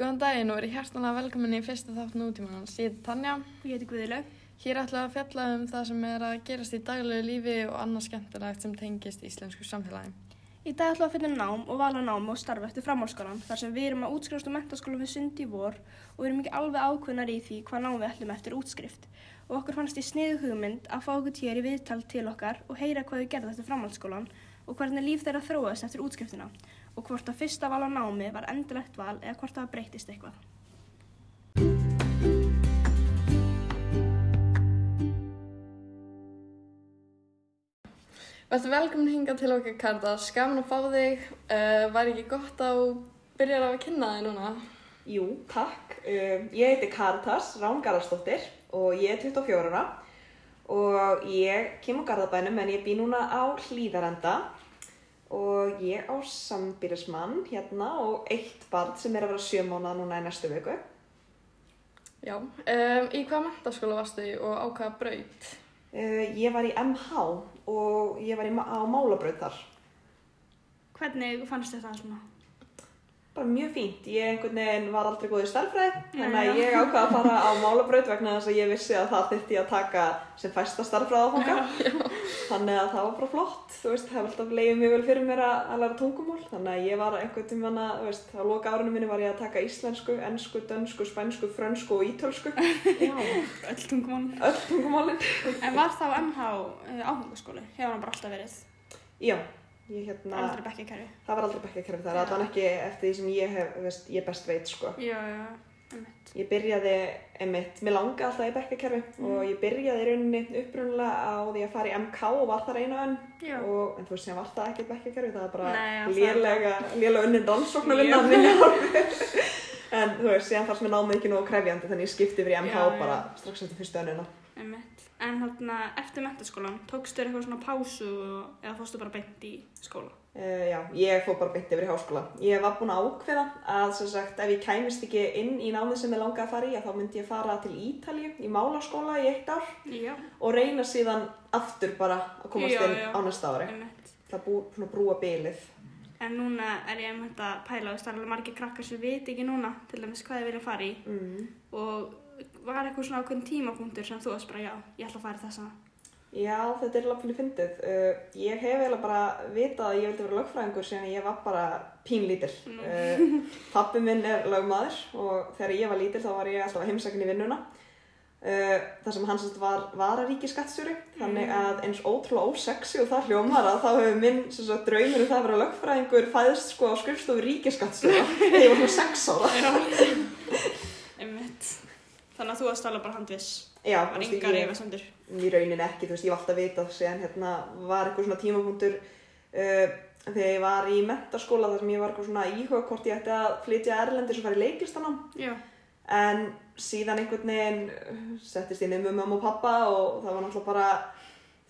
Góðan daginn og verið hjertanlega velkomin í fyrsta þátt nútímanans. Ég heiti Tanja. Ég heiti Guðilaug. Hér ætla að fjalla um það sem er að gerast í daglegu lífi og annað skemmtilegt sem tengist íslensku samfélagi. Í dag við að finna nám og vala nám og starfa eftir framhalskólan þar sem við erum að útskrifast á mentaskóla við sundi í vor og erum ekki alveg ákveðnar í því hvað nám við ætlum eftir útskrift. Og okkur fannst í sniðu hugmynd að fá okkur tér í viðtal til okkar og heyra hvað við gerðum eftir framhalskólan og hvernig líf þeirra þróast eftir útskriftina og hvort að fyrsta val á námi var endilegt val eða hvort það breytist eitthvað. Verður velkomin hinga til okkar Kardas. Gaman að fá þig. Uh, var ekki gott að byrja að kynna þig núna? Jú, takk. Uh, ég heiti Karitas Rán Garðarsdóttir og ég er 24 ára og ég kem á Garðabænum en ég bý núna á Hlýðarenda og ég á sambýrismann hérna og eitt barn sem er að vera sjö mánuða núna í næstu vöku. Já. Um, í hvað mentaskóla varstu og á hvaða braut? Uh, ég var í MH og ég var í, á málabraut þar. Hvernig fannst þetta svona? Bara mjög fínt. Ég einhvern veginn var aldrei góð í starfræði, þannig að ég ákvaða að fara á málabraut vegna þess að ég vissi að það þyrfti ég að taka sem fæsta starfræði áfanga. Þannig að það var bara flott, þú veist, það hefði alltaf leiðið mjög vel fyrir mér að, að læra tungumál. Þannig að ég var einhvern tímann að, þú veist, á loka árinu minni var ég að taka íslensku, ennsku, dönsku, spænsku, frönsku og ítölsku. Já. Öll tungumál. Öll tungumálinn. En var þá MH uh, áhengaskóli? Já, ég hérna, Aldrei bekkjakerfi? það var aldrei bekkjakerfi þar, Já. allan ekki eftir því sem ég hef, veist, ég best veit, sko. Já, já. Ég byrjaði einmitt, mér langaði alltaf í bekkakerfi og ég byrjaði í rauninni upprunalega á því að fara í MK og var þar einu önn og en þú veist sem var það ekki bekkakerfi, það var bara það- lélega, lélega Já. minni hálfi. en þú veist, síðan fannst mér námið ekki nógu krefjandi þannig ég skipti yfir í MK já. bara strax eftir fyrstu önnuna. Einmitt. En þarna eftir mentaskólan, tókstu þér eitthvað svona pásu og- eða fórstu bara beint í skóla? Uh, já, ég fór bara beint yfir í háskóla. Ég var búin að ákveða að sem sagt, ef ég kæmist ekki inn í námið sem ég langaði að fara í, þá myndi ég fara til Ítalíu í málaskóla í eitt ár Já. og reyna síðan aftur bara að komast Já, inn já. á næsta ári. Einmitt. Það bú, svona brúa bylið. En núna er ég einmitt að pæla, veist, það er alveg margir krakkar sem veit ekki núna, til dæmis hvað þið vilja fara í Mm. og var eitthvað svona ákveðin tímapunktur sem þú varst bara, já, ég ætla að fara í þessa. Já, þetta er alveg fyndið. Uh, ég hef eiginlega bara vitað að ég vildi vera lögfræðingur síðan ég var bara pínlítil. Mm. Uh, pappi minn er lögmaður og þegar ég var lítil þá var ég alltaf að heimsækja í vinnuna. Uh, þar sem hans var vararíki skattstjóri þannig að eins ótrúlega ósexy og það hljómar að þá hefur minn sem sagt, draumur um það að vera lögfræðingur fæðist sko á skrifstofu ríkiskattstjóra þegar ég var svona sex ára. Þannig að þú varst alveg bara handviss. Já, Það var engar ég- efasemdur. í raunin ekki, þú veist, ég var alltaf að vita síðan hérna var eitthvað svona tímapunktur uh, þegar ég var í mentaskóla þar sem ég var eitthvað svona íhuga hvort ég ætti að flytja erlendis og fara í leiklistanám Já. en síðan einhvern veginn settist ég niður með mamma og pappa og það var náttúrulega bara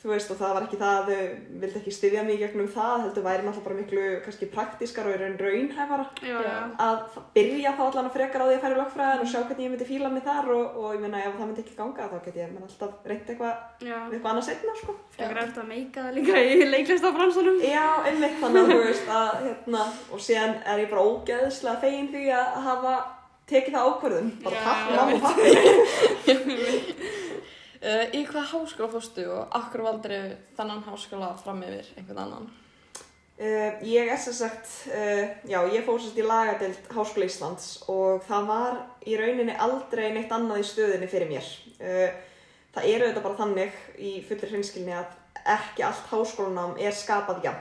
þú veist og það var ekki það að þau vildi ekki styðja mig í gegnum það heldur væri náttúrulega bara miklu kannski praktískar og í raun raunhæfara Já, já. að byrja þá allan að frekar á því að færa í lögfræðin og sjá hvernig ég myndi fíla mig þar og, og ég meina ef það myndi ekki ganga þá get ég menn alltaf reynt eitthvað eitthvað annað setna sko. Frekar er þetta að meika það líka í leiklistafransunum. Já, einmitt þannig að þú veist að hérna og síðan er ég bara ógeðslega fegin því að hafa tekið það ákvörðun. Bara Já, takk já. mamma og pappi Uh, í hvað háskóla fórstu og akkur valdur þannan háskóla fram yfir einhvern annan? uh, Ég er sem sagt uh, já, ég fór sérst í lagadeild Háskóla Íslands og það var í rauninni aldrei neitt annað í stöðinni fyrir mér Það eru þetta bara þannig í fullir hreinskilni að ekki allt háskólanám er skapað já.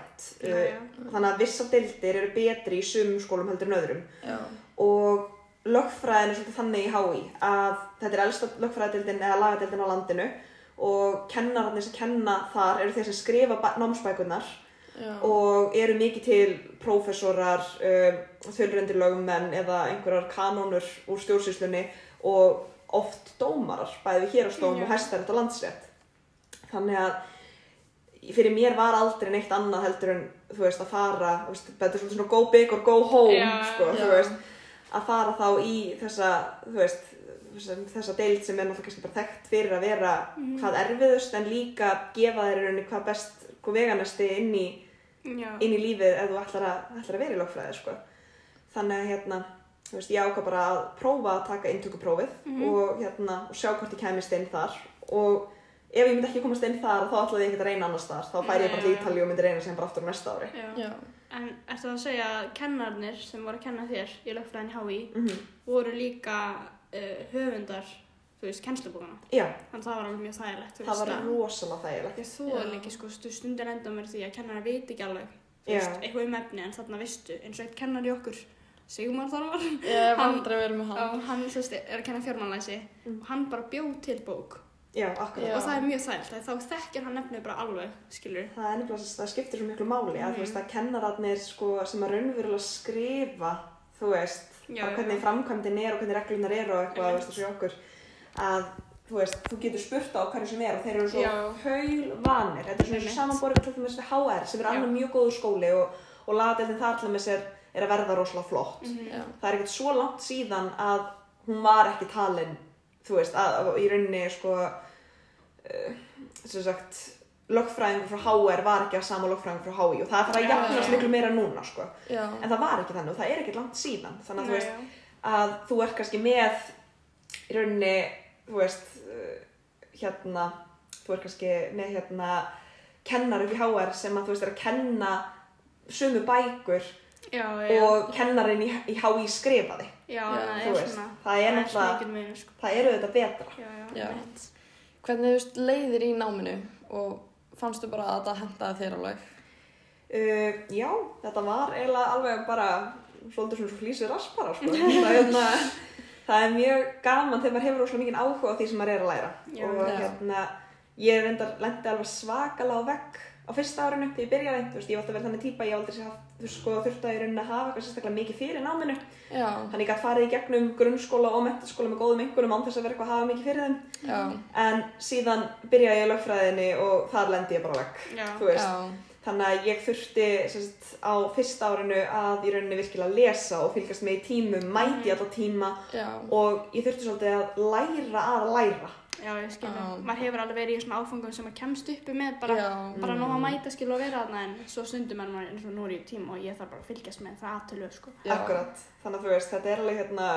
þannig að vissar deildir eru betri í sumum skólum heldur en öðrum Já. og lögfræðin er svolítið þannig í HÍ að þetta er elsta lögfræðadeildin eða lagadeildin á landinu og kennararnir sem kenna þar eru þeir sem skrifa námsbækurnar Já. og eru mikið til prófessorar, uh, þölrendir lögumenn eða einhverjar kanónur úr stjórnsýslunni og oft dómarar, bæði við hérastóm og hæstarétt og landsrétt. Þannig að fyrir mér var aldrei neitt annað heldur en þú veist að fara, þetta er svona go big or go home, Já, sko, já. þú veist, að fara þá í þessa, þú veist, þessa, þessa deild sem er náttúrulega kannski bara þekkt fyrir að vera hvað erfiðust en líka gefa í rauninni hvað best, hvað veganesti inn í Já. inn í lífið ef þú ætlar að, ætlar að vera í lögfræði sko. þannig að hérna þú veist, ég ákvað bara að prófa að taka inntökuprófið Mhm. og, hérna, og sjá hvort ég kemist inn þar og ef ég myndi ekki komast inn þar þá ætlaði ég ekki að reyna annars þar þá færi ég bara já. Ítalíu og myndi reyna sem bara aftur næsta ári Já. Já. En ertu að segja að kennarnir sem voru að kenna þér í lögfræðin HÍ mm voru líka uh, höfundar, þú veist, kennslubókana. Já, Þannig að það var alveg mjög þægilegt, það var rosalega þægilegt Já. er líki, sko, stu- stundin enda mér því að kennara veit ekki alveg, þú veist, eitthvað um efni en þarna vistu, eins og eitt kennar í okkur, Sigmar Ég hef Hann- hann. og hann sérst, er að kenna fjármálæsi Mm. og hann bara bjóð til bók Já, akkurat Já. og það er mjög þægilegt, þá þekkir hann efnið bara alveg, skilur. Það er nefnilega, það skiptir svo miklu máli að þú Mhm. veist að kennararnir sko sem að raunverulega skrifa þú veist, Já, já, hvernig já. framkvæmdin er og hvernig reglunar eru og eitthvað, þú veist, þessu okkur að þú veist, þú getur spurt á hverju sem er og þeir eru svo Já. haul vanir þetta er svona Einmitt. samanborið til dæmis við HR sem er annar mjög góður skóli og, og lagadeildin þar til dæmis er, er að verða rosalega flott Mhm. Já. það er ekkert svo langt síðan að hún var ekki talin þú veist, að, að í rauninni sko uh, sem sagt lögfræðingur frá HR var ekki að sama lögfræðingur frá HI og það er að Já, jafnast miklu meira núna sko. Já. en það var ekki þannig og það er ekki langt síðan þannig að þú veist já. að þú ert kannski með í rauninni þú veist uh, hérna þú ert kannski með hérna kennar upp í HR sem að þú veist er að kenna sömu bækur Já, já. og kennarinn í, í HI skrifaði Já, Já, það þú er veist, svona, það er það náttúrulega- sko. það eru þetta betra Já, já, Já. einmitt. Hvernig veist leiðir í náminu og fannstu bara að það hendaði þér alveg? Uh, já, þetta var eiginlega alveg bara svolítið svona svo flýsið raspara sko. það, er, hérna, það er mjög gaman þegar maður hefur rosalega mikið áhuga á því sem maður er að læra Já. og Já. hérna ég reyndar lendi alveg svakalega á vegg á fyrsta árinu þegar ég byrjaði þú veist, ég valdi að vera þannig típa, ég aldrei haft, þú sko, þurfti að í rauninni að hafa eitthvað sérstaklega mikið fyrir náminu Já. þannig ég gæti farið í gegnum grunnskóla og mentaskóla með góðum einhverjum án þess að vera eitthvað að hafa mikið fyrir þeim Já. en síðan byrjaði ég í lögfræðinni og þar lendi ég bara Já. Þannig að ég þurfti sérst, á fyrsta árinu að í rauninni virkilega lesa og fylgast með í tímum, mæti Mhm. alla tíma Já. og ég þurfti svolítið að læra að læra. Já, ég skilja. Já. Maður hefur alveg verið í svona áfangum sem maður kemst uppi með bara, Já. bara Mm. nóg að mæta skilja og vera þarna en svo stundum er maður eins og nú er ég í tíma og ég þarf bara að fylgjast með það aðtölu, sko. Já. Akkurat. Þannig að þú veist, þetta er alveg hérna,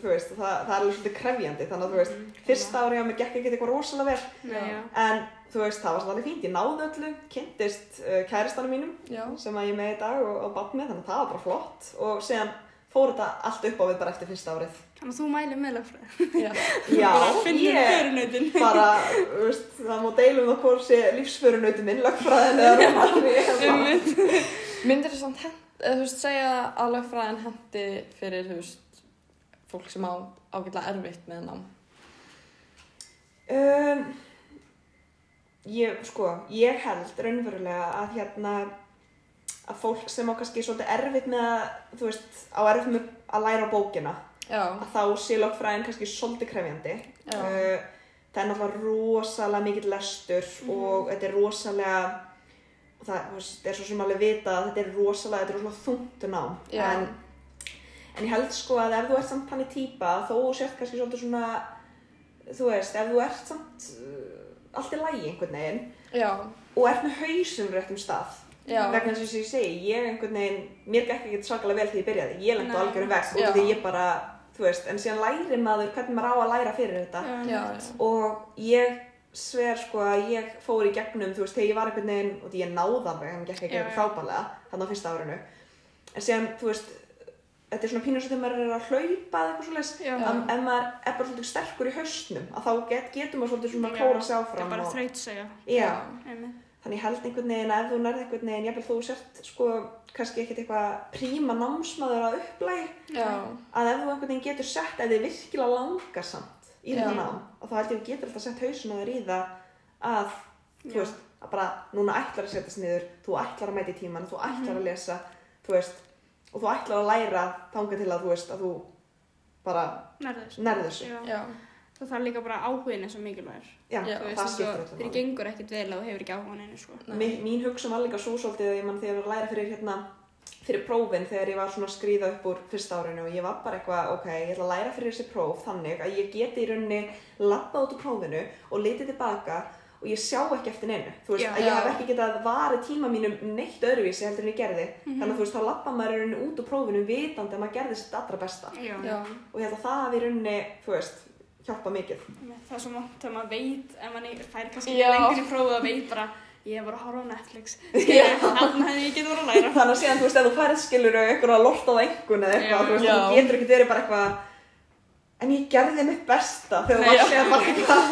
þú veist, það, það er alveg svolítið krefjandi. Þannig að þú veist, Mhm. fyrsta ári á mig gekk ekki eitthvað rosalega vel. Já. En þú veist, það var svolítið fínt. Ég náði öllu, kynntist uh, kæristanum mínum Já. sem að ég er með í dag og, og fór þetta allt upp á við bara eftir fyrsta árið. Þannig að þú mælir með lögfræði. Já. Já, ég, bara, veist, það má deilum það hvort sé lífsförunauti minn, lögfræðin eða bara- Myndir þú samt eða þú veist segja að lögfræðin hendi fyrir, þú veist, fólk sem á ágætlega erfitt með nám? Um, ég, sko, ég held raunverulega að hérna, að fólk sem á kannski svolítið erfitt með að, þú veist, á erfitt með að læra bókina, Já. að þá sé lögfræðin kannski svolítið krefjandi. Uh, það er náttúrulega rosalega mikill lestur og þetta er rosalega, það veist, er svo sem alveg vita að þetta er rosalega, þetta er rosalega nám. Já. En, en ég held sko að ef þú ert samt þannig típa, þó sért kannski svolítið svona, þú veist, ef þú ert samt uh, allt í lagi einhvern veginn Já. og ert með hausum réttum stað, Já. Vegna þess að ég segi, ég einhvern veginn, mér gekk ekki svakalega vel þegar ég byrjaði, ég lendi á algjörum vekk og Já. því ég bara, þú veist, en síðan læri maður hvernig maður á að læra fyrir þetta. Já. Og ég sver sko að ég fór í gegnum, þú veist, þegar ég var einhvern veginn og því ég náði alveg, hann gekk ekki frábælega þannig á fyrsta árinu. En síðan, þú veist, þetta er svona pínur sem þegar maður er að hlaupa eða eitthvað Já. að ef maður er bara svolítið sterkur í hausnum að þá get, getur maður svolítið svona Já. klóra sig Það er áfram þannig ég held einhvern veginn að ef þú nærði einhvern veginn, jafnvel þú sért sko kannski ekkert eitthvað príma námsmaður að upplægi Já. að ef þú einhvern veginn getur sett ef þið virkilega langar samt í þetta nám og þá held ég að þú getur alltaf sett hausuna þér í það að þú Já. veist, að bara núna ætlar að setjast niður þú ætlar að mæta í tíman, þú ætlar að lesa þú veist, og þú ætlar að læra þangað til að þú veist að þú bara Nærðu þessu. Já. Já. Það þarf líka bara áhugin eins og mikilvægur. já, Já, veist, það skiptir og öllu Þeir gengur ekkert vel að þú hefur ekki áhugan einu, sko. Mín, mín hugsun var líka svo svolítið að ég mann þegar ég var að læra fyrir hérna fyrir prófin þegar ég var svona að skríða upp úr fyrsta árinu og ég var bara eitthvað, ok, ég ætla að læra fyrir þessi próf þannig að ég geti í rauninni labbað út úr prófinu og litið tilbaka og og ég sjá ekki eftir neinu þú veist, Já. að ég hef Já. ekki getað varið tíma mínum neitt öðruvísi heldur en ég gerði Mhm. þannig að þú veist, þá lappa maður í rauninni út úr prófinu vitandi að maður gerði sitt allra besta Já. Já. og ég held að það í rauninni, þú veist, hjálpa mikið Það er svo mátt þegar maður veit, ef maður fær kannski lengur í prófið að veit bara, ég bara að horfa á Netflix. Þannig að ég get voru að læra. þannig að síðan, þú veist, ef þú færið skilur eitthvað að lorta á einhvern eða eitthvað, þú veist, þú getur ekki verið bara eitthvað en ég gerði mitt besta þegar þú varst síðan bara eitthvað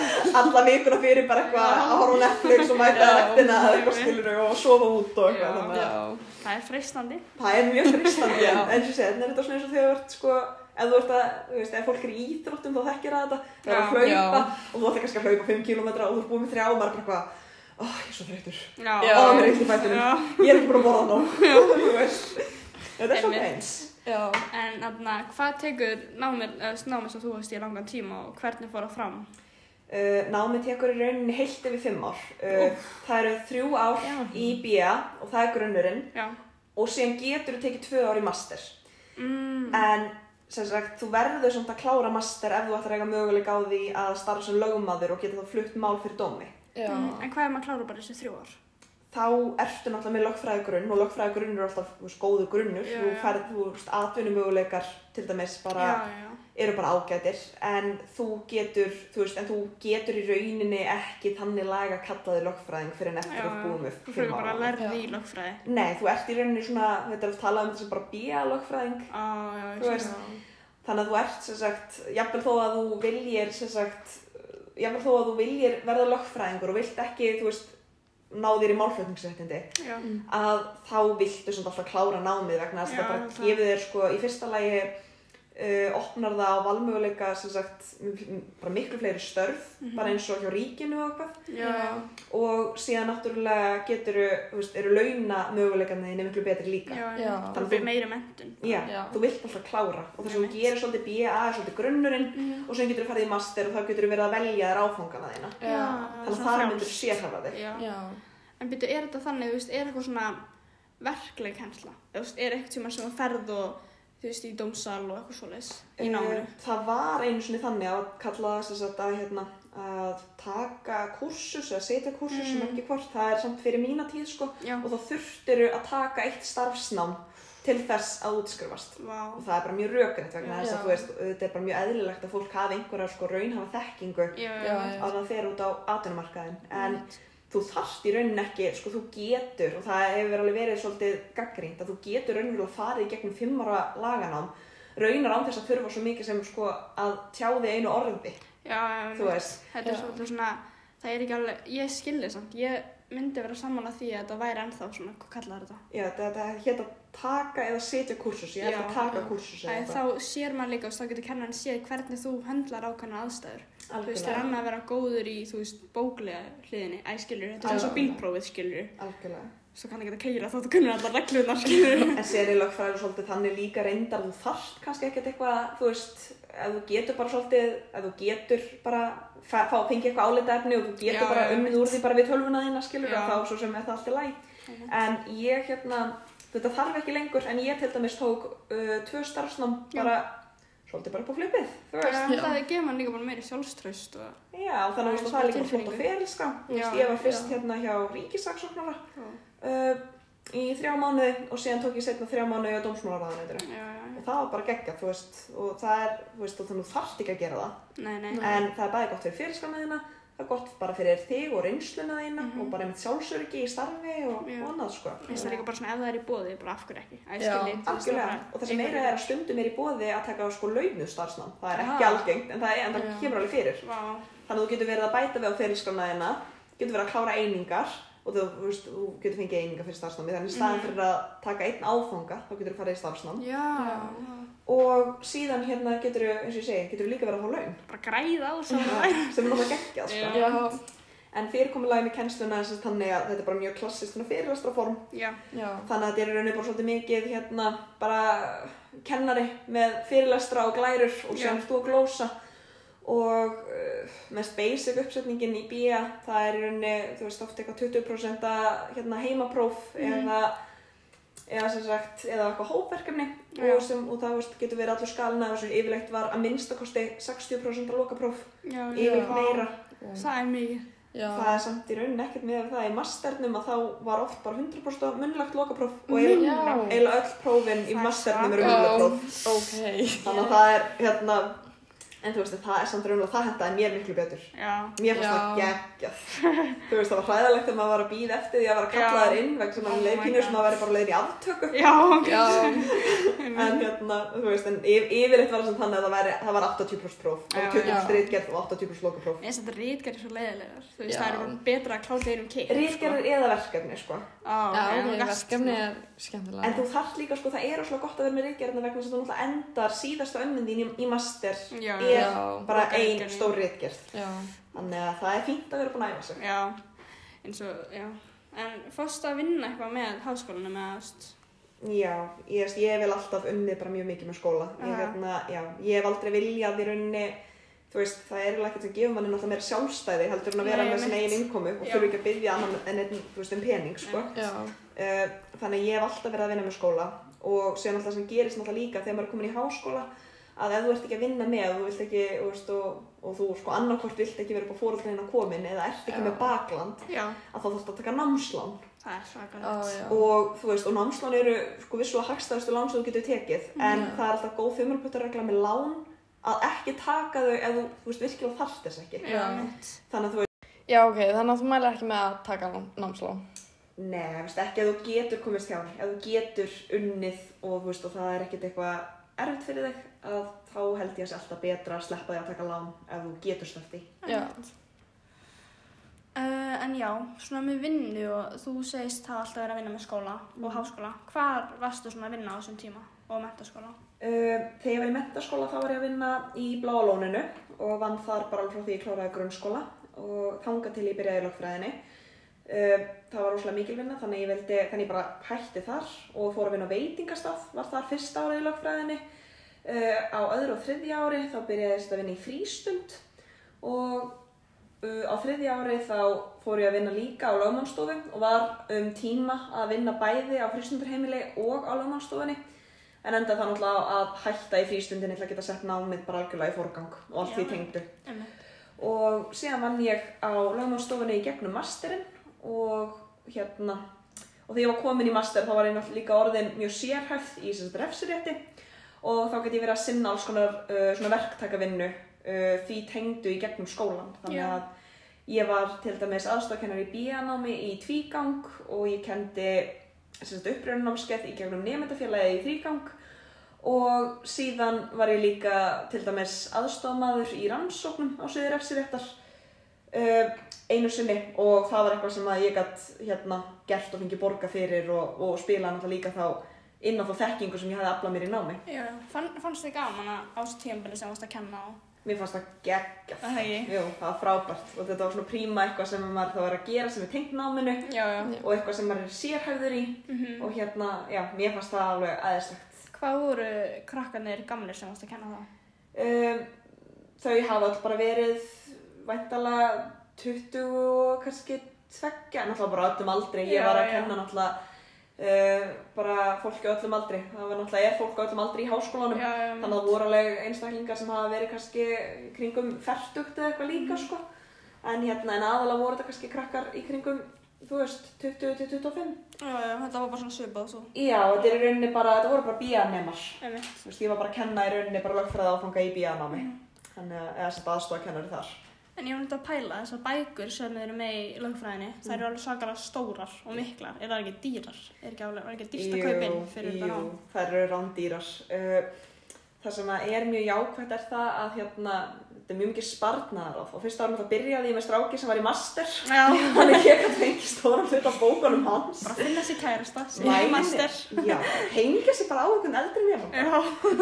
alla vikuna fyrir bara eitthvað að horfa á Netflix og mæta Já. rektina eða eitthvað skilur og sofa út og eitthvað Já. þannig að Já. Það er freistandi. það er mjög fristandi Ef þú ert að, þú veist, ef fólk er í íþróttum þá þekkir það þetta, það er að hlaupa Já. og þú ætlar kannski að hlaupa 5 km og þú ert búið með þrjá og maður er bara eitthvað oh, ég er svo þreytur, ó, mér er fættunum Já. ég er ekki búin að borða ná þú veist, þetta er svo Einmitt. eins Já. En þarna, hvað tekur námið, eða námið sem þú veist í langan tíma og hvernig fór það fram? Uh, námið tekur í rauninni heilt yfir fimm ár. Uh, það eru þrjú ár Já. í BIA og það er grunnurinn Já. og síðan getur þú tekið tvö ár í master. Mm. En sem sagt, þú verður samt að klára master ef þú ætlar að eiga möguleika á því að starfa sem lögmaður og geta þá flutt mál fyrir dómi. Mm. En hvað er maður að klára bara þessi þrjú ár? Þá ertu náttúrulega með lögfræðigrunn og lögfræðigrunn er alltaf veist, góður grunnur. Já, þú já. færð, þú veist, atvinnumöguleikar til dæmis bara já, já. Eru bara ágætir en þú getur, þú veist, en þú getur í rauninni ekki þannig laga kallaði lögfræðing fyrir en eftir Já, að búið með Þú fyrir bara að lærði Já. í lögfræði. Nei, þú ert í rauninni svona, þetta er að tala um bara ég Þú sé veist. það. þannig að þú ert sem sagt, jafnvel þó að þú viljir sem sagt, jafnvel þó að þú viljir verða lögfræðingur og vilt ekki, þú veist, ná þér í málflutningsréttindi Já. að þá viltu svona alltaf klára námið vegna þess að það bara gefið þér sko í fyrsta lagi uh, opnar það á valmöguleika sem sagt bara miklu fleiri störf Mhm. bara eins og hjá ríkinu og eitthvað já. og síðan náttúrulega getur veist, eru launa möguleikarnir miklu betri líka Já. já. Þannig Það þú- blir meiri mentun. Þú vilt alltaf klára og þess að þú gerir svolítið BA er svolítið grunnurinn Mhm. og svo getur þú farið í master og þá getur þú verið að velja þér áfangana þína Já. þannig að það myndur sérhafa þig. En byrju, er þetta þannig, er eitthvað svona verkleg hensla? Er eitthvað tíma sem þú ferð og, þú veist, í dómsal og eitthvað svoleiðis í náminu? Eh, Það var einu sinni þannig að kalla sem sagt að, hérna, að taka kursus eða setja kursus sem Mm. ekki hvort, það er samt fyrir mína tíð sko Já. og þá þurftiru að taka eitt starfsnám til þess að útskrifast Vá. og það er bara mjög rökriðt vegna þess að þú veist, þetta er bara mjög eðlilegt að fólk hafi einhverja sko raunhafa þekkingu á það þeir út á atvinnumarkaðin en Einmitt. Þú þarft í rauninni ekki, sko þú getur og það hefur alveg verið svolítið gaggrínt að þú getur raunverulega farið í gegnum fimm ára laganám raunar án þess að þurfa svo mikið sem sko að tjá þig einu orði, Já, þú veist. Þetta er svolítið svona, það er ekki alveg, ég skilði samt, ég myndi vera saman að því að þetta væri ennþá svona, hvað kallar þetta? Já, þetta, þetta hétt að taka eða setja kursus, ég Já, að taka kursus eða þá sér maður líka, þá getur kennan séð hvernig þú höndlar ákvæmna aðstæður. Þú veist, það er algjörlega, annað að vera góður í, þú veist, bóklega hliðinni, æ, skilur, þetta er eins og bílprófið, skilur, algjörlega. svo kann ekki að keira þá þú kunnur allar reglunar, skilur. En sér í lögfræður svolítið þannig líka reyndar þú þarft kannski ekkert eitthvað, þú veist, ef þú getur bara svolítið, ef þú getur bara fá, fá fengið eitthvað álita efni og þú getur Já, bara unnið úr því bara við tölvuna þína skilur Já. að þá svo sem er það allt í læg. En ég hérna, þetta þarf ekki lengur en ég til dæmis tók uh, tvö starfsnám bara svolítið bara upp á flipið, þú veist. Já, það gefur mann líka bara meiri sjálfströst og, Já, þannig að það er líka flott veist, Já, ég var fyrst já. hérna hjá ríkisaksóknara og uh, í þrjá mánuði og síðan tók ég setna þrjá mánuði á dómsmálaráðanætinu. Það var bara geggjað, þú veist, og það er, þú veist, og þannig þú þarft ekki að gera það. nei, nei, En það er bæði gott fyrir fyrirskrána þína, það er gott bara fyrir þig og reynsluna þína Mhm. og bara einmitt sjálfsöryggi í starfi og, og annað, sko. Mér finnst það líka bara svona ef það er í bóði, bara af hverju ekki. Æ, Já, skilji, veist, bara og það sem meira er að stundum er í bóði að taka sko launu starfsnám. Það er ekki algengt, en það, er, en það kemur alveg fyrir. Vá, Þannig að þú getur verið að bæta við á fyrirskrána þína, getur verið að klára einingar og þú, þú, veist, þú getur fengið einingar fyrir starfsnámi. Þannig í staðin Mhm. fyrir að taka einn áfanga, þá getur þú farið í starfsnám. já, Og síðan hérna getur þú, eins og ég segi, getur þú líka verið að fá laun. bara græða á sem er náttúrulega geggjað sko. En fyrirkomulagi með kennsluna er þannig að þetta er bara mjög klassist Já. þannig að þetta er í rauninni bara svolítið mikið hérna bara kennari með fyrirlestra og glærur og Já. sem þú að glósa og uh, mest basic uppsetningin í BIA það er í rauninni, þú veist, oft eitthvað 20% að, hérna, heimapróf Mhm. eða eða sem sagt, eða eitthvað hópverkefni og, sem, og það veist, getur verið allur skalina og sem yfirleitt var að minnstakosti 60% að lokapróf já, yfir já. meira Það er mikið. Já. það er samt í rauninni ekkert með það í masternum að þá var oft bara 100% munnlagt lokapróf og eiginlega öll prófin í er masternum eru Já, munnlagt próf ok. þannig að það er hérna en þú veist það er samt raunlega það hendaði mér miklu betur Já. mér fannst það geggjað þú veist það var hræðalegt þegar maður var að býða eftir því að vera að kalla þær inn vegna sem Oh God. sem að vera bara leiðin í aftöku Já. Já, en hérna, þú veist, en yf yfirleitt var það samt þannig að það, væri, það var 80% próf það var 20% Já. reitgerð og 80% lokapróf Ég finnst þetta rítgerðir svo leiðilegar. Þú veist, Já. það er betra að kláta einum keitt. reitgerðir eða verkefni sko. Á, já, ok, ok, þú gast verkefni svona- er skemmtilega. en þú þarft líka, sko, það er óslega gott að vera með reitgerðina vegna þess að þú náttúrulega endar síðasta önnin þín í, í master Já, er Já. bara Loka ein ritgerðin. stór reitgerð Já, þannig að það er fínt að vera búin að æfa sig Já, eins og, já. En fórstu að vinna eitthvað með háskólanum eða, þú veist? Já, ég, ég vil alltaf unnið bara mjög mikið með skóla. Ég, hérna, já, ég hef aldrei viljað í rauninni, þú veist, það er ekkert sem gefur manni náttúrulega meira sjálfstæði heldur en að vera Nei, með einmitt. eigin innkomu og Já. þurfa ekki að byggja annan en einn, þú veist, um pening, sko. Uh, þannig ég hef alltaf verið að vinna með skóla og síðan alltaf sem gerist náttúrulega líka þegar maður er komin í háskóla að ef þú ert ekki að vinna með og þú vilt ekki, þú veist, og, og þú sko annarkvort vilt ekki vera upp á fóröldreina komin eða ert ekki Já. með bakland Já, að þá þarfst að taka námslán er já. og þú veist, og námslán eru sko vissu að hagstæðustu lán sem þú getur tekið en Já. það er alltaf góð fimmurputtarregla með lán að ekki taka þau ef þú, þú veist, virkilega þarft þess ekki þannig að þú veist, Já, ok, þannig að þú mælir ekki með að taka nám- námslán. neða, veist, ekki að þú getur komist hjá ef þú getur unnið og þú veist, og það er ekkert eitthvað erfitt fyrir þig að þá held ég að sé alltaf betra að sleppa því að taka lán ef þú getur Já, Uh, en já, svona með vinnu og þú segist það alltaf verið að vinna með skóla og háskóla. Hvar varstu svona að vinna á þessum tíma og mentaskóla? Uh, þegar ég var í mentaskóla þá var ég að vinna í Bláa lóninu og vann þar bara alveg frá því ég kláraði grunnskóla og þanga til ég byrjaði í lögfræðinni. Uh, það var rosalega mikil vinna þannig ég, vildi, þannig ég bara hætti þar og fór að vinna á veitingastað, var þar fyrsta árið í lögfræðinni. Uh, á öðru og þriðja ári þá byrjaði ég að vinna í frístund og Uh, á þriðja ári þá fór ég að vinna líka á lögmannstofu og var um tíma að vinna bæði á frístundurheimili og á lögmannstofunni en enda það náttúrulega að hætta í frístundinni til að geta sett námið bara algjörlega í forgang og allt því tengdu. Og síðan vann ég á lögmannstofunni í gegnum masterinn og hérna og þegar ég var komin í master þá var ég náttúrulega líka orðin mjög sérhæft í þessast refsirétti og þá gæti ég verið að sinna alls konar uh, svona verktakavinnu uh, því tengdu í gegnum skólan þannig Já. að ég var til dæmis aðstofkennar í bíanámi í tvígang og ég kendi uppröðunámskeið í gegnum nefndafélagi í þrígang. Og síðan var ég líka til dæmis aðstofmaður í rannsóknum á sviði refsiréttar uh, einu sinni. Og það var eitthvað sem ég gætt hérna gert og fengið borga fyrir og, og spila náttúrulega líka þá inn á þá þekkingu sem ég hefði aflað mér í námi. Já, Fann, fannst þið gaman að á þessu tímabili sem varst að kenna á? Mér fannst það geggjað. Það hegi. Jú, það var frábært og þetta var svona príma eitthvað sem maður þá er að gera sem er tengt náminu Já, já. og eitthvað sem maður er sérhæfður í Mm og hérna, já, mér fannst það alveg aðeinslegt. Hvað voru krakkarnir gamlir sem varst að kenna þá? Um, þau hafa öll bara verið væntalega 20 og kannski tveggja, náttúrulega bara öllum aldrei. Ég Já, var að já. kenna náttúrulega bara fólki á öllum aldri. Það var náttúrulega er fólk á öllum aldri í háskólanum. Já, já, Þannig að það voru alveg einstaklingar sem hafa verið kannski kringum fertugt eða eitthvað líka sko. En hérna, en aðalega voru þetta kannski krakkar í kringum, þú veist, 20-25. já, já, þetta var bara svona svipað svo. Já, þetta er í rauninni bara, þetta voru bara bíanemar. Ég var bara að kenna í rauninni bara lögfræði áfanga í bíanámi. Þannig að, eða sem aðstofa kennari þar. En ég var náttúrulega að pæla þessar bækur sem eru með í lögfræðinni. Það eru alveg svakalega stórar og miklar. Er það ekki dýrar? Er ekki var ekki dýrst að kaupa inn fyrir þetta jú, nám? þær eru rándýrar. Uh, það sem að er mjög jákvæmt er það að hérna, þetta er mjög mikið sparnaðar á. Og fyrst árum þetta byrjaði ég með stráki sem var í master. Þannig ég gæti fengið stóran hlut af bókunum hans. Bara finna sér kærasta sem er master. Já, hengja sér bara á einhvern eldri. Já.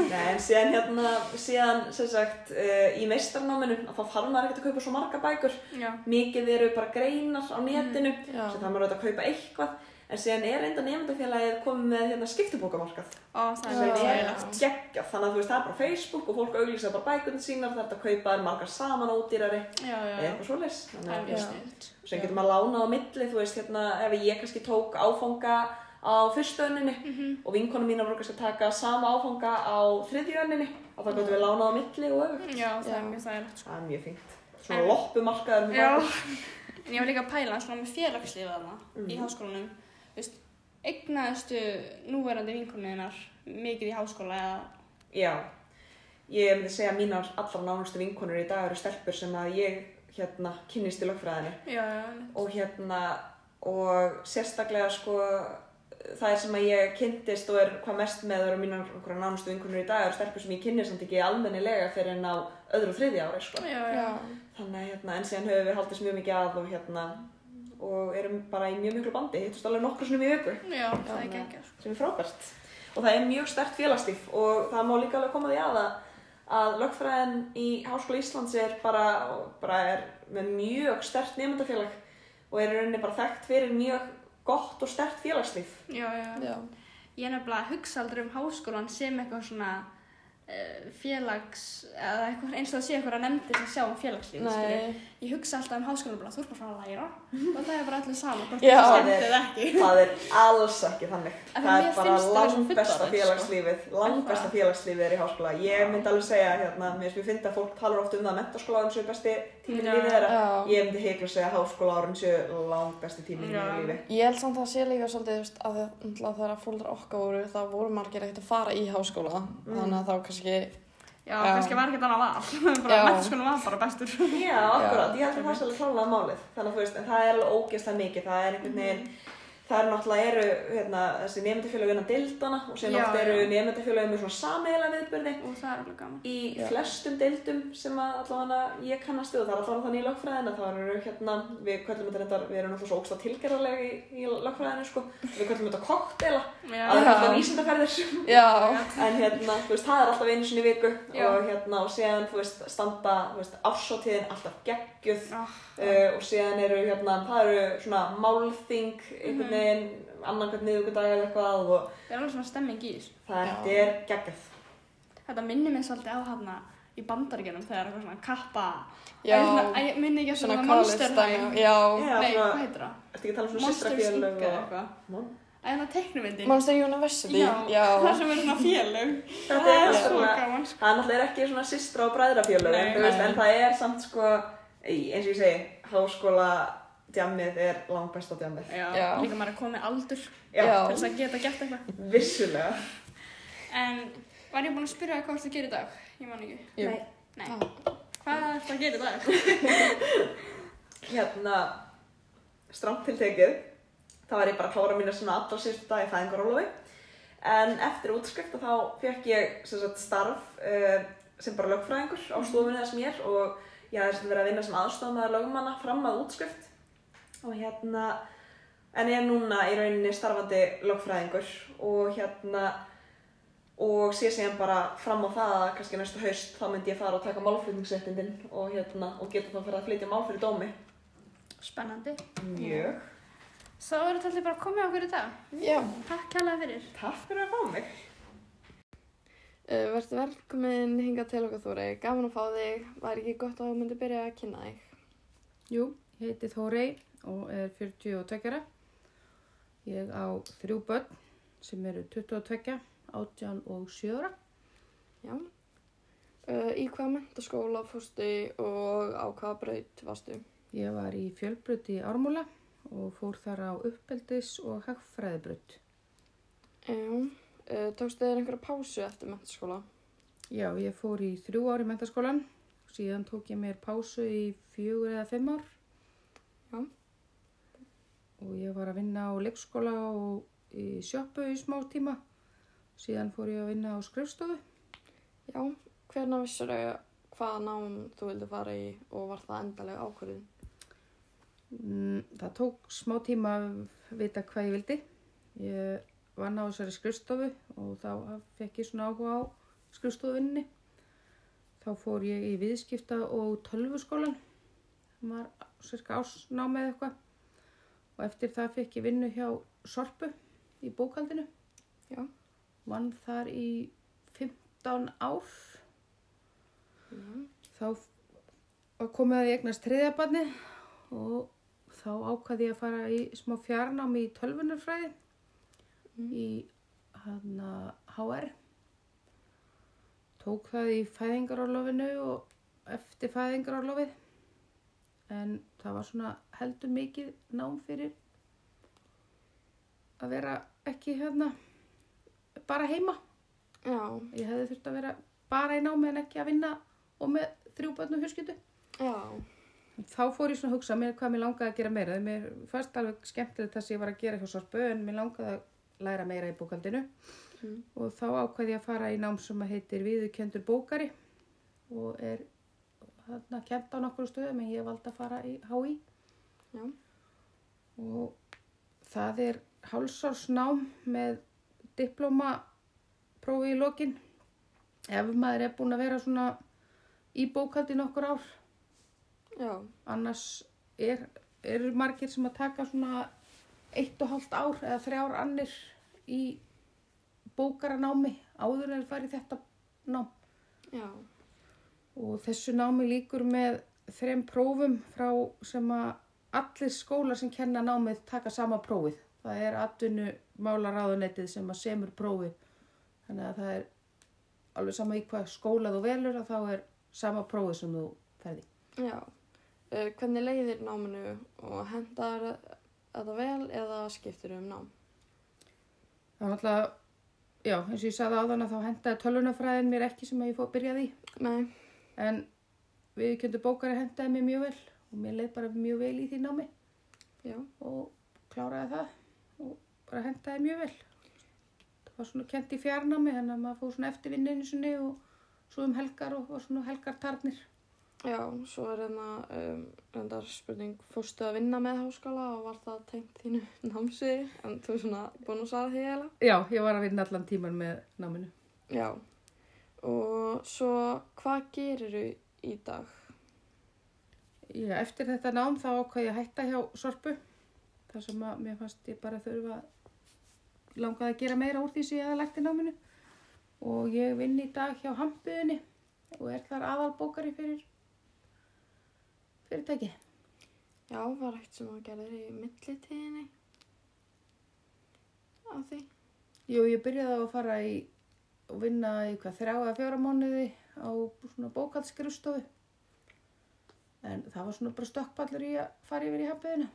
Nei, en síðan hérna, síðan sem sagt uh, í meistarnáminu að þá þarf maður ekkert að kaupa svo marga bækur. Já. Mikið eru bara greinar á netinu, Já. sem þarf maður auðvitað að kaupa eitthvað. En síðan er enda nefndafélagið komið með hérna skiptubókamarkað. Ó, það er er þægilegt. geggjað. Þannig að þú veist, það er bara Facebook og fólk auglýsa bara bækurinn sínar, það er að kaupa þær margar saman ódýrari eitthvað er Þannig að snilt. sem getur maður lánað á milli, þú veist, hérna, ef ég kannski tók áfanga á fyrstu önninni Mhm. og vinkonum mínar voru kannski að taka sama áfanga á þriðju önninni og þá getur við lánað á milli og öfugt. Já, það er mjög þægilegt. sko. Það er mjög. En- Svona loppumarkaður. En ég var líka að pæla svona með félagslífið þarna í Mhm. háskólanum. Eignaðistu núverandi vinkunniðinar mikið í háskóla eða... Já, ég myndi segja að mínar allra nánustu vinkonur í dag eru stelpur sem að ég hérna kynnist í lögfræðinni Já, já, og hérna og sérstaklega sko það er sem að ég kynntist og er hvað mest með það eru mínar einhverja nánustu vinkonur í dag eru stelpur sem ég kynnist samt ekki almennilega fyrir en á öðru og þriðja ári sko. já, Já. Þannig að hérna, en síðan höfum við haldist mjög mikið að og hérna og erum bara í mjög miklu bandi, hittust alveg nokkur svona í viku Já, það er Já, geggjað. sko. sem er frábært og það er mjög stert félagslíf og það má líka alveg koma því að að, að lögfræðin í Háskóla Íslands er bara, bara er með mjög stert nefndafélag og er í rauninni bara þekkt fyrir mjög gott og stert félagslíf Já, já. Já. Ég er nefnilega að hugsa aldrei um háskólan sem eitthvað svona uh, félags, eða eitthvað eins og það sé eitthvað nefndir sem sjá um félagslíf, skilju. Ég hugsa alltaf um háskólan bara, þú ert bara frá að læra. Og það er bara allir saman, hvort það er skemmt eða ekki. það er alls ekki þannig. Það mér er bara það svo langbesta fullorðið, félagslífið langbesta það? félagslífið er í háskóla. Ég myndi alveg segja, hérna, mér finnst að fólk talar oft um það að mentaskóla árin séu besti tíminn í lífið þeirra. ég myndi heikla segja að háskóla árin séu langbesti tíminn í Já. mínu lífi Ég held samt að það sé líka svolítið, þú að það- þegar fólkdrar okkar voru, þá voru margir ekkert Já, Já. kannski var ekki annað val, bara Já. mennskólan var bara bestur. Já, akkurat, ég held að það sé alveg klálega málið þannig að þú veist, en það er alveg ógeðslega mikið það er einhvern veginn, það er náttúrulega eru hérna, þessi nefndafélög innan dildana og síðan Já, oft eru já. nefndafélög með svona sameiginlega viðbyrði Og það er alveg gaman. í Já. flestum deildum sem að allavega ég kannast við og það er allavega þannig í lögfræðina það eru hérna, við köllum þetta reyndar við erum náttúrulega svo ógst tilgerðarlega í, í lögfræðinu sko, við köllum þetta koktela að það er alltaf vísindaferðir já, en hérna, þú veist, það er alltaf einu sinni í viku Já. og hérna, og síðan, þú veist, standa, þú veist, ársótíðin alltaf geggjuð Ah, uh, og síðan eru, hérna, það eru svona málþing, einhvern Mhm. Veginn, annan hvern miðvikudag eða eitthvað og það er alveg svona stemming í þessu. það þetta er geggjað. Þetta minnir mér svolítið á hana í bandaríkjunum þegar eitthvað svona kappa. já, æ, minni ekki að svona Monster dæmi, já, Nei, svona- hvað heitir það? Ertu ekki að tala um svona systrafélög eða og... eitthvað. Það er teiknumyndin. Monster University, Já, já, það sem er svona félög. Þetta Það er svo gaman, sko. það er náttúrulega ekki svona systra og bræðrafélög, en, það er samt sko, eins og ég segi, háskóla djammið er langbesta djammið. Já, Já. líka maður er komið aldur Já, Já. til þess að geta gert eitthvað. vissulega. En var ég búin að spyrja hvað þú að gera í dag? Ég man ekki. Nei, Nei. Já. Hvað að gera í dag? hérna, stramt til tekið, þá var ég bara að klára mínu svona allra síðustu dag í fæðingarólofi. En eftir útskrift þá fekk ég sem sagt, starf uh, sem bara lögfræðingur á stofunni þess mér og ég hafði verið að vinna sem aðstofnaður lögmanna fram að útskrift. Og hérna, en ég er núna í rauninni starfandi lögfræðingur og hérna, og sé síðan bara fram á það að kannski næstu haust þá myndi ég fara og taka málflutningsréttindin og hérna, og geta þá fyrir að flytja mál fyrir dómi. Spennandi. Mjög. Þá er þetta allir bara komið okkur í dag. já. Takk kærlega fyrir. Takk fyrir að fá mig. Uh, Verður velkomin hingað til okkar Þóri, gaman að fá þig, væri ekki gott að þú myndir byrja að kynna þig? Jú, ég heiti Þórey og er 42 ára. Ég á þrjú börn sem eru 22, 18 og 7 ára. Já. Uh, í hvaða mentaskóla fórstu og á hvaða braut varstu? Ég var í fjölbrut í Ármúla og fór þar á uppeldis og hagfræðibrut. Já. Uh, tókstu þér einhverja pásu eftir mentaskóla? Já, ég fór í þrjú ár í mentaskólan, síðan tók ég mér pásu í fjögur eða fimm ár. Já. Og ég var að vinna á leikskóla og í sjoppu í smá tíma. Síðan fór ég að vinna á skrifstofu. Já. Hvernig vissur þau hvaða nám þú vildi fara í og var það endalega ákvörðin? Mm, Það tók smá tíma að vita hvað ég vildi. Ég vann á þessari skrifstofu og þá fekk ég svona áhuga á skrifstofuvinni. Þá fór ég í viðskipta og tölvuskólan. Það var cirka ásnámið eitthvað. Og eftir það fekk ég vinnu hjá Sorpu í bókaldinu. Já. Vann þar í 15 ár. Já. Þá komið að ég eignast þriðjabarni og þá ákvaði ég að fara í smá fjarnámi í tölvunarfræði í hana HR. Tók það í fæðingarárlofinu og eftir fæðingarárlofið. en það var svona heldur mikið nám fyrir að vera ekki hérna bara heima. Já, Ég hefði þurft að vera bara í námi en ekki að vinna og með þrjú fjölskyldu. já, Þá fór ég svona að hugsa mér hvað mér langaði að gera meira. Mér fannst alveg skemmtilegt það sem ég var að gera hjá Sorpu en mér langaði að læra meira í bókaldinu. Mm. Og þá ákvaði ég að fara í nám sem að heitir Viðurkendur bókari og er þarna kent á nokkru stöðum en ég valdi að fara í HÍ. já, Og það er hálsársnám með diplómaprófi í lokin. Ef maður er búinn að vera svona í bókaldi nokkur ár. Já, annars er, eru margir sem að taka svona eitt og hálft ár eða þrjár annir í bókaranámi áður en farið þetta nám. Já, og þessu námi líkur með þrem prófum frá sem að allir skólar sem kenna námið taka sama prófið. Það er atvinnu málaráðunettið sem að semur prófið. Þannig að það er alveg sama í hvað skóla þú velur að þá er sama prófið sem þú ferði. já. Uh, hvernig leiðir náminu og hendar þetta vel eða skiptir um nám? Það var náttúrulega, já, eins og ég sagði áðan að þá hendaði tölvunafræðin mér ekki sem að ég fór byrjaði í. Nei, En við kjöndu bókari hendaði mér mjög vel og mér leið bara mjög vel í því námi já, og kláraði það og bara hendaði mjög vel. Það var svona kent í fjarnámi, þannig að maður fór svona eftir vinninu sinni og svo um helgar og var svona helgartarnir. já, svo er hérna um, reyndar spurning, fórstu að vinna með háskóla og var það tengt þínu námsviði en þú er svona búin að svara því eða? Já, ég var að vinna allan tíman með náminu. Já, og svo hvað gerir þú í dag? Já, eftir þetta nám þá ákvað ég að hætta hjá Sorpu. Það sem að mér fannst ég bara þurfa langaði að gera meira úr því sem ég hefði lægt í náminu. Og ég vinn í dag hjá Hampiðinni og er þar aðalbókari fyrir fyrirtæki. Já, var eitt sem að gera í millitíðinni af því? Jú, ég byrjaði á að fara í og vinna í hvað þrjá eða fjóra mánuði á svona bókaldskrifstofu. En það var svona bara stökkpallur í að fara yfir í Hampiðina.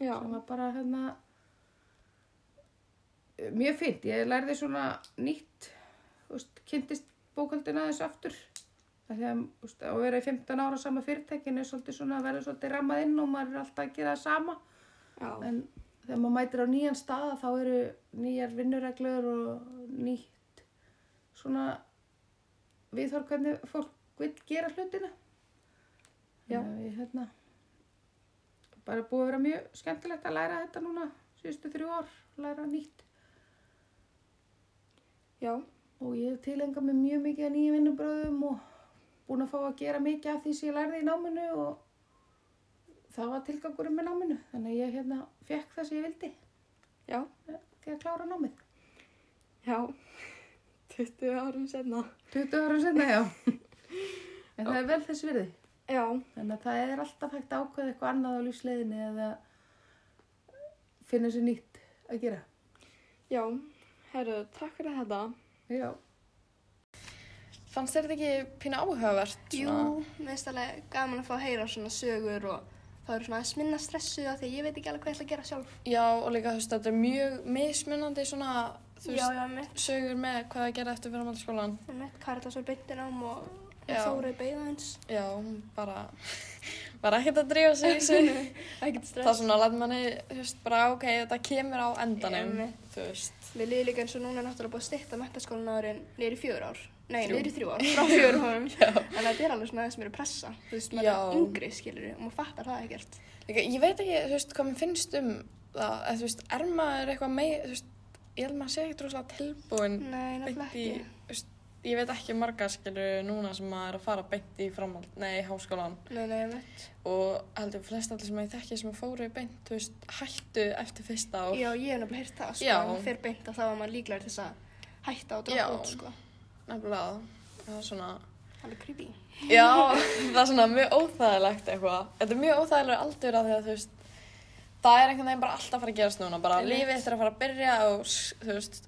Já, sem var bara hérna mjög fint, ég lærði svona nýtt veist, kynntist bókaldina aðeins aftur. Því að vera í 15 ára sama fyrirtækin er svolítið svona að vera svolítið rammað inn og maður er alltaf að gera það sama. Já, en þegar maður mætir á nýjan staða þá eru nýjar vinnureglur og nýtt svona viðhorf hvernig fólk vil gera hlutina. Já. Ég hérna bara búið að vera mjög skemmtilegt að læra þetta núna síðustu þrjú ár, læra nýtt. Já, og ég hef tilengað mig mjög mikið að nýjum vinnubröðum og búin að fá að gera mikið af því sem ég lærði í náminu og það var tilgangurinn með náminu. Þannig að ég hérna fekk það sem ég vildi já, til að klára námið. Já, 20 árum senna. 20 ára senna, já en það er vel þess virði Já, þannig að það er alltaf hægt að ákveða eitthvað annað á lífsleiðinni eða finna sér nýtt að gera já, herru, takk fyrir þetta. já, Fannst þér þetta ekki pínu áhugavert? Jú, mér finnst alveg gaman að fá að heyra svona sögur og það eru svona aðeins minna stressuð af því að ég veit ekki alveg hvað ég ætla að gera sjálf. Já, og líka þú veist, þetta er mjög mismunandi svona, þú Já, veist, já, mitt, sögur með hvað að gera eftir framhaldsskólan. mitt, Karitas var beintin ám og. Þórið beigða eins. Já, bara, bara ekkert að drífa sig í þessu. Ekkert stress. Það svona læt manni, þú veist, bara ok, þetta kemur á endanum, þú veist. Við liðum líka eins og núna er náttúrulega búið að styrta metaskólan árin niður í fjör ár. Nei, niður í þrjú ár, frá fjögur árum. Já. Þannig að þetta er alveg svona aðeins mér að pressa. Þú veist, maður er yngri, skilur og maður fattar það ekkert. Líka, ég veit ekki, þú veist, hvað mér finnst um það, eða þú veist, er maður eitthvað meir, þú veist, ég held maður sé ekkert rosalega tilbúin Nei, nefnilega beint í, ekki. veist, ég veit ekki marga, skilur, núna sem maður er að fara beint í framhald, nei, háskólan Nei, nei, mitt. og heldur flest allir sem ég þekki sem fóru beint, þú veist, hættu eftir fyrsta ár. Já, ég hef nefnilega heyrt það, sko. Já. Ef maður fer beint að þá var maður líklega til þess að hætta og Já. droppa út, sko. Nefnilega, það er svona, Alveg creepy. já, það er svona mjög óþægilegt eitthvað. Þetta er mjög óþægilegur aldur af því að, þú veist, það er einhvern veginn bara alltaf að fara að gerast núna, bara Einmitt. lífið eftir að fara að byrja og, þú veist,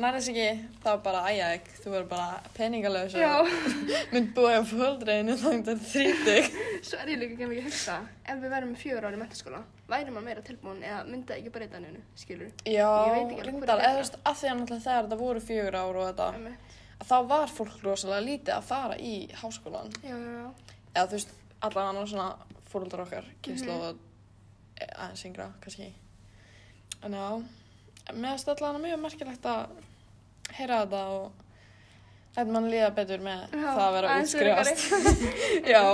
nærðis ekki, þá bara æjæk, þú verður bara peningalös Já. og mynd búið á fóldreinu þannig að þrítig. Svo er ég líka ekki að hugsa, ef við með fjögur ári í mentaskóla, væri maður meira tilbúin eða myndi það ekki breyta hennu, skilur? Já, ekki reyndar, er eða þú veist, að því að náttúrulega þegar þetta voru fjögur ár og þetta, Einmitt. að þá var fólk rosalega lítið að fara í háskólan. Já, já, já. Eða þú veist, allan annars svona fóröldar okkar, kynslu Mhm. og aðeins yngra, kannski. En já, finnst allan mjög merkilegt að heyra þetta og læta mann líða betur með Já, það að vera útskrifast. já,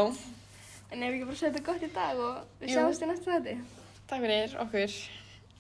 En ef við ekki bara setja gott í dag og við sjáumst í næsta þetta. takk fyrir okkur.